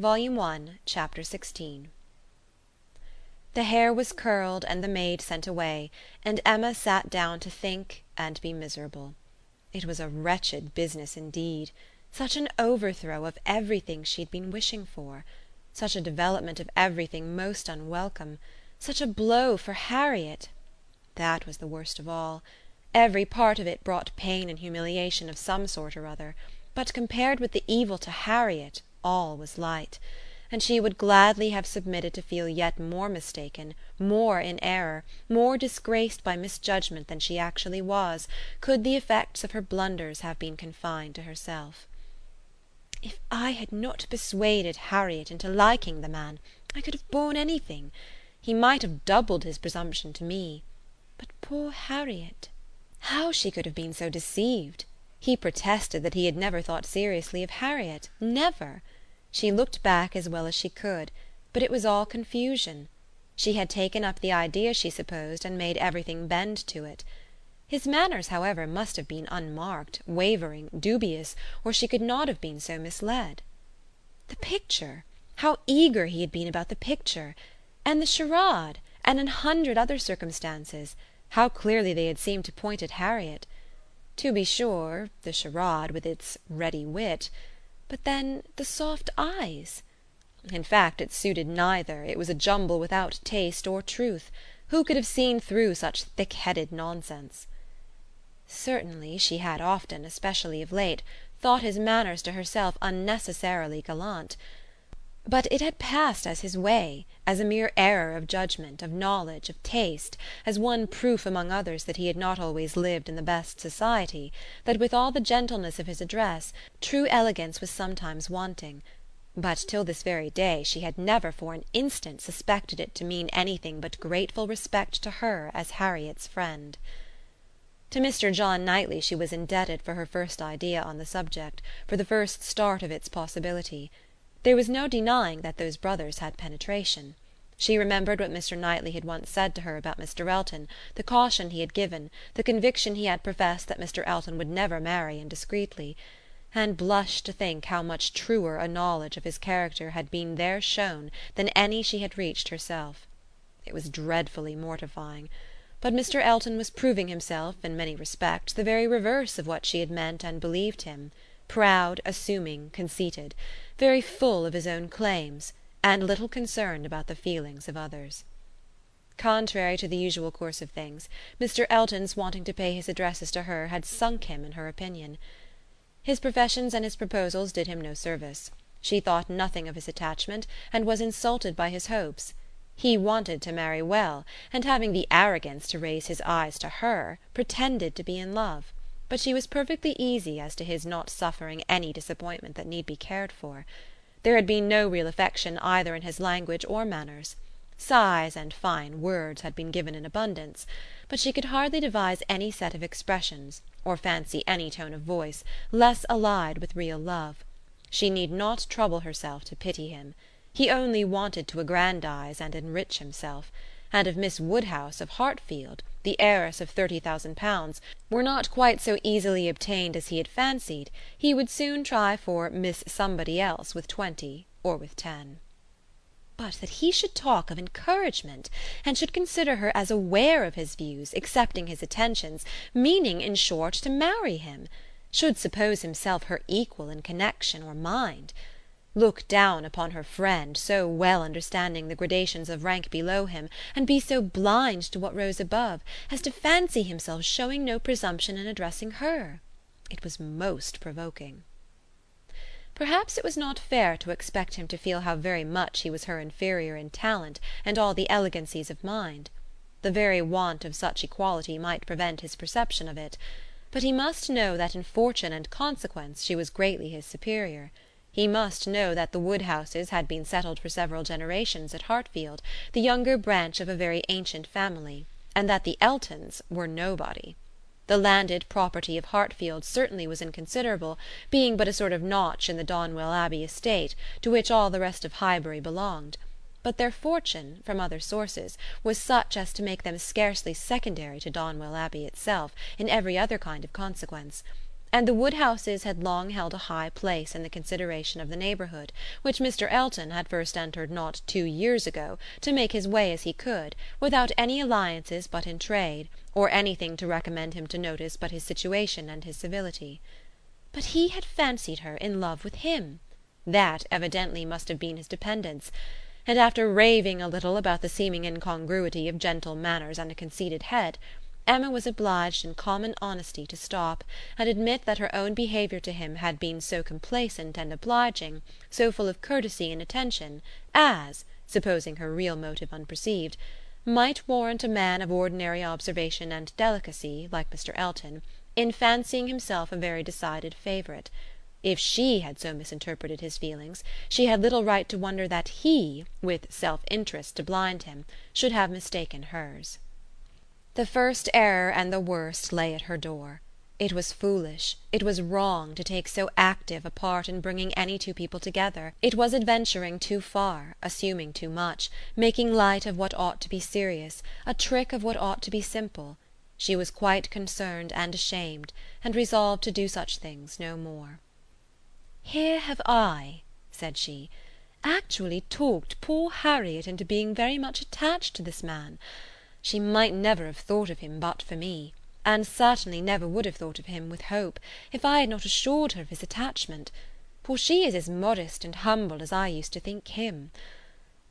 Volume One, Chapter XVI The hair was curled and the maid sent away, and Emma sat down to think and be miserable. It was a wretched business indeed such an overthrow of everything she had been wishing for such a development of everything most unwelcome such a blow for Harriet! That was the worst of all. Every part of it brought pain and humiliation of some sort or other; but compared with the evil to Harriet all was light; and she would gladly have submitted to feel yet more mistaken, more in error, more disgraced by misjudgment than she actually was, could the effects of her blunders have been confined to herself. "If I had not persuaded Harriet into liking the man, I could have borne anything. He might have doubled his presumption to me. But poor Harriet! How she could have been so deceived! He protested that he had never thought seriously of Harriet never. She looked back as well as she could, but it was all confusion. She had taken up the idea, she supposed, and made everything bend to it. His manners, however, must have been unmarked, wavering, dubious, or she could not have been so misled. The picture! How eager he had been about the picture! And the charade, and an hundred other circumstances, how clearly they had seemed to point at Harriet! To be sure, the charade, with its ready wit but then the soft eyes! In fact it suited neither, it was a jumble without taste or truth: who could have seen through such thick headed nonsense? Certainly she had often, especially of late, thought his manners to herself unnecessarily gallant; but it had passed as his way, as a mere error of judgment, of knowledge, of taste, as one proof among others that he had not always lived in the best society, that with all the gentleness of his address true elegance was sometimes wanting; but till this very day she had never for an instant suspected it to mean anything but grateful respect to her as Harriet's friend. To Mr. John Knightley she was indebted for her first idea on the subject, for the first start of its possibility. There was no denying that those brothers had penetration. She remembered what Mr. Knightley had once said to her about Mr. Elton, the caution he had given, the conviction he had professed that Mr. Elton would never marry indiscreetly; and blushed to think how much truer a knowledge of his character had been there shown than any she had reached herself. It was dreadfully mortifying. But Mr. Elton was proving himself, in many respects, the very reverse of what she had meant and believed him proud, assuming, conceited very full of his own claims, and little concerned about the feelings of others. Contrary to the usual course of things, Mr. Elton's wanting to pay his addresses to her had sunk him in her opinion. His professions and his proposals did him no service. She thought nothing of his attachment, and was insulted by his hopes. He wanted to marry well, and having the arrogance to raise his eyes to her, pretended to be in love; but she was perfectly easy as to his not suffering any disappointment that need be cared for. There had been no real affection either in his language or manners. Sighs and fine words had been given in abundance; but she could hardly devise any set of expressions, or fancy any tone of voice, less allied with real love. She need not trouble herself to pity him. He only wanted to aggrandise and enrich himself; and of Miss Woodhouse of Hartfield, the heiress of thirty thousand pounds, were not quite so easily obtained as he had fancied, he would soon try for Miss Somebody else with twenty or with ten. But that he should talk of encouragement, and should consider her as aware of his views, accepting his attentions, meaning, in short, to marry him! should suppose himself her equal in connexion or mind! Look down upon her friend, so well understanding the gradations of rank below him, and be so blind to what rose above, as to fancy himself showing no presumption in addressing her! It was most provoking. Perhaps it was not fair to expect him to feel how very much he was her inferior in talent and all the elegancies of mind. The very want of such equality might prevent his perception of it; but he must know that in fortune and consequence she was greatly his superior. He must know that the Woodhouses had been settled for several generations at Hartfield, the younger branch of a very ancient family, and that the Eltons were nobody. The landed property of Hartfield certainly was inconsiderable, being but a sort of notch in the Donwell Abbey estate, to which all the rest of Highbury belonged; but their fortune, from other sources, was such as to make them scarcely secondary to Donwell Abbey itself, in every other kind of consequence and the Woodhouses had long held a high place in the consideration of the neighbourhood, which Mr. Elton had first entered not two years ago to make his way as he could, without any alliances but in trade, or anything to recommend him to notice but his situation and his civility. But he had fancied her in love with him that evidently must have been his dependence; and after raving a little about the seeming incongruity of gentle manners and a conceited head. Emma was obliged in common honesty to stop and admit that her own behaviour to him had been so complacent and obliging, so full of courtesy and attention, as supposing her real motive unperceived might warrant a man of ordinary observation and delicacy, like Mr. Elton, in fancying himself a very decided favourite. If she had so misinterpreted his feelings she had little right to wonder that he, with self interest to blind him, should have mistaken hers. The first error and the worst lay at her door. It was foolish, it was wrong, to take so active a part in bringing any two people together; it was adventuring too far, assuming too much, making light of what ought to be serious, a trick of what ought to be simple. She was quite concerned and ashamed, and resolved to do such things no more. "Here have I," said she, "actually talked poor Harriet into being very much attached to this man. She might never have thought of him but for me, and certainly never would have thought of him with hope, if I had not assured her of his attachment; for she is as modest and humble as I used to think him.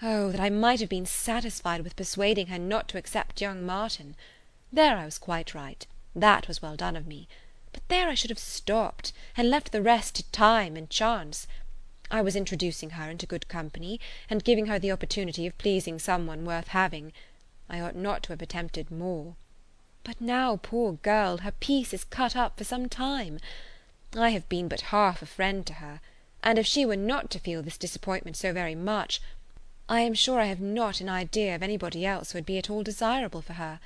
Oh, that I might have been satisfied with persuading her not to accept young Martin! There I was quite right; that was well done of me; but there I should have stopped, and left the rest to time and chance. I was introducing her into good company, and giving her the opportunity of pleasing some one worth having. I ought not to have attempted more. But now, poor girl, her peace is cut up for some time. I have been but half a friend to her; and if she were not to feel this disappointment so very much, I am sure I have not an idea of anybody else who would be at all desirable for her.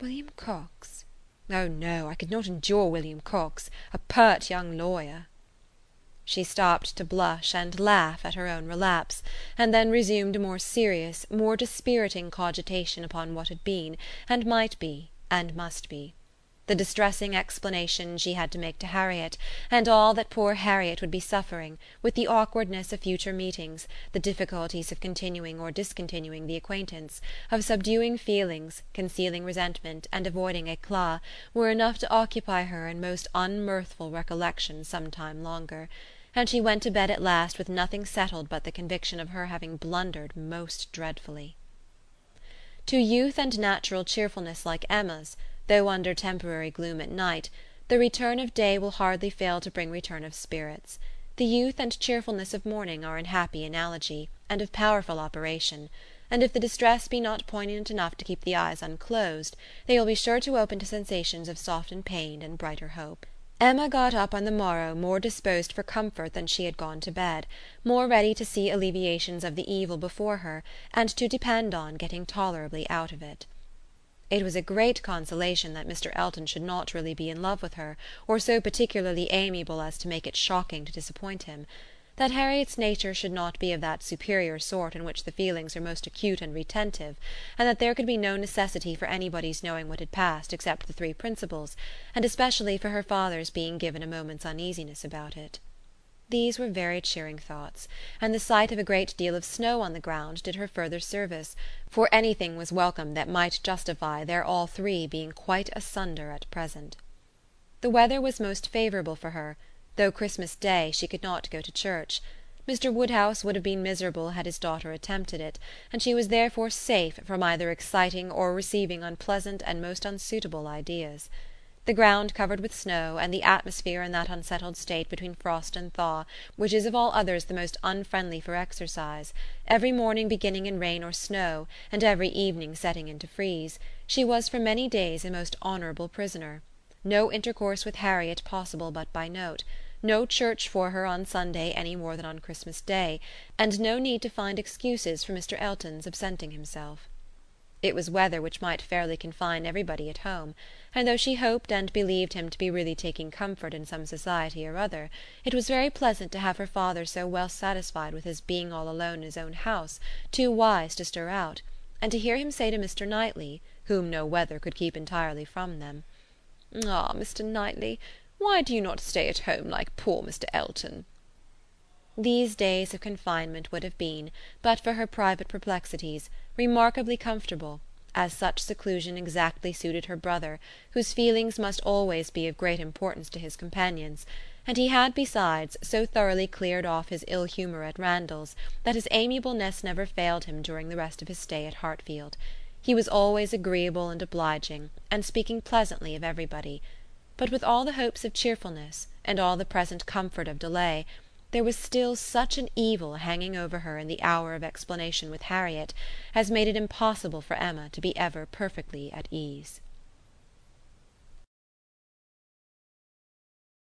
William Cox? Oh no, I could not endure William Cox, a pert young lawyer. She stopped to blush and laugh at her own relapse, and then resumed a more serious, more dispiriting cogitation upon what had been, and might be, and must be. The distressing explanation she had to make to Harriet, and all that poor Harriet would be suffering, with the awkwardness of future meetings, the difficulties of continuing or discontinuing the acquaintance, of subduing feelings, concealing resentment, and avoiding éclat, were enough to occupy her in most unmirthful recollection some time longer and she went to bed at last with nothing settled but the conviction of her having blundered most dreadfully. To youth and natural cheerfulness like Emma's, though under temporary gloom at night, the return of day will hardly fail to bring return of spirits. The youth and cheerfulness of morning are in happy analogy, and of powerful operation; and if the distress be not poignant enough to keep the eyes unclosed, they will be sure to open to sensations of softened pain and brighter hope. Emma got up on the morrow more disposed for comfort than she had gone to bed, more ready to see alleviations of the evil before her, and to depend on getting tolerably out of it. It was a great consolation that Mr. Elton should not really be in love with her, or so particularly amiable as to make it shocking to disappoint him that Harriet's nature should not be of that superior sort in which the feelings are most acute and retentive, and that there could be no necessity for anybody's knowing what had passed except the three principals, and especially for her father's being given a moment's uneasiness about it. These were very cheering thoughts, and the sight of a great deal of snow on the ground did her further service, for anything was welcome that might justify their all three being quite asunder at present. The weather was most favourable for her though Christmas Day she could not go to church. Mr. Woodhouse would have been miserable had his daughter attempted it, and she was therefore safe from either exciting or receiving unpleasant and most unsuitable ideas. The ground covered with snow, and the atmosphere in that unsettled state between frost and thaw, which is of all others the most unfriendly for exercise, every morning beginning in rain or snow, and every evening setting in to freeze, she was for many days a most honourable prisoner no intercourse with Harriet possible but by note, no church for her on Sunday any more than on Christmas Day, and no need to find excuses for Mr. Elton's absenting himself. It was weather which might fairly confine everybody at home, and though she hoped and believed him to be really taking comfort in some society or other, it was very pleasant to have her father so well satisfied with his being all alone in his own house, too wise to stir out, and to hear him say to Mr. Knightley, whom no weather could keep entirely from them. Ah, Mr. Knightley, Why do you not stay at home like poor Mr. Elton?" These days of confinement would have been, but for her private perplexities, remarkably comfortable, as such seclusion exactly suited her brother, whose feelings must always be of great importance to his companions; and he had besides so thoroughly cleared off his ill humour at Randalls that his amiableness never failed him during the rest of his stay at Hartfield. He was always agreeable and obliging, and speaking pleasantly of everybody. But with all the hopes of cheerfulness, and all the present comfort of delay, there was still such an evil hanging over her in the hour of explanation with Harriet as made it impossible for Emma to be ever perfectly at ease.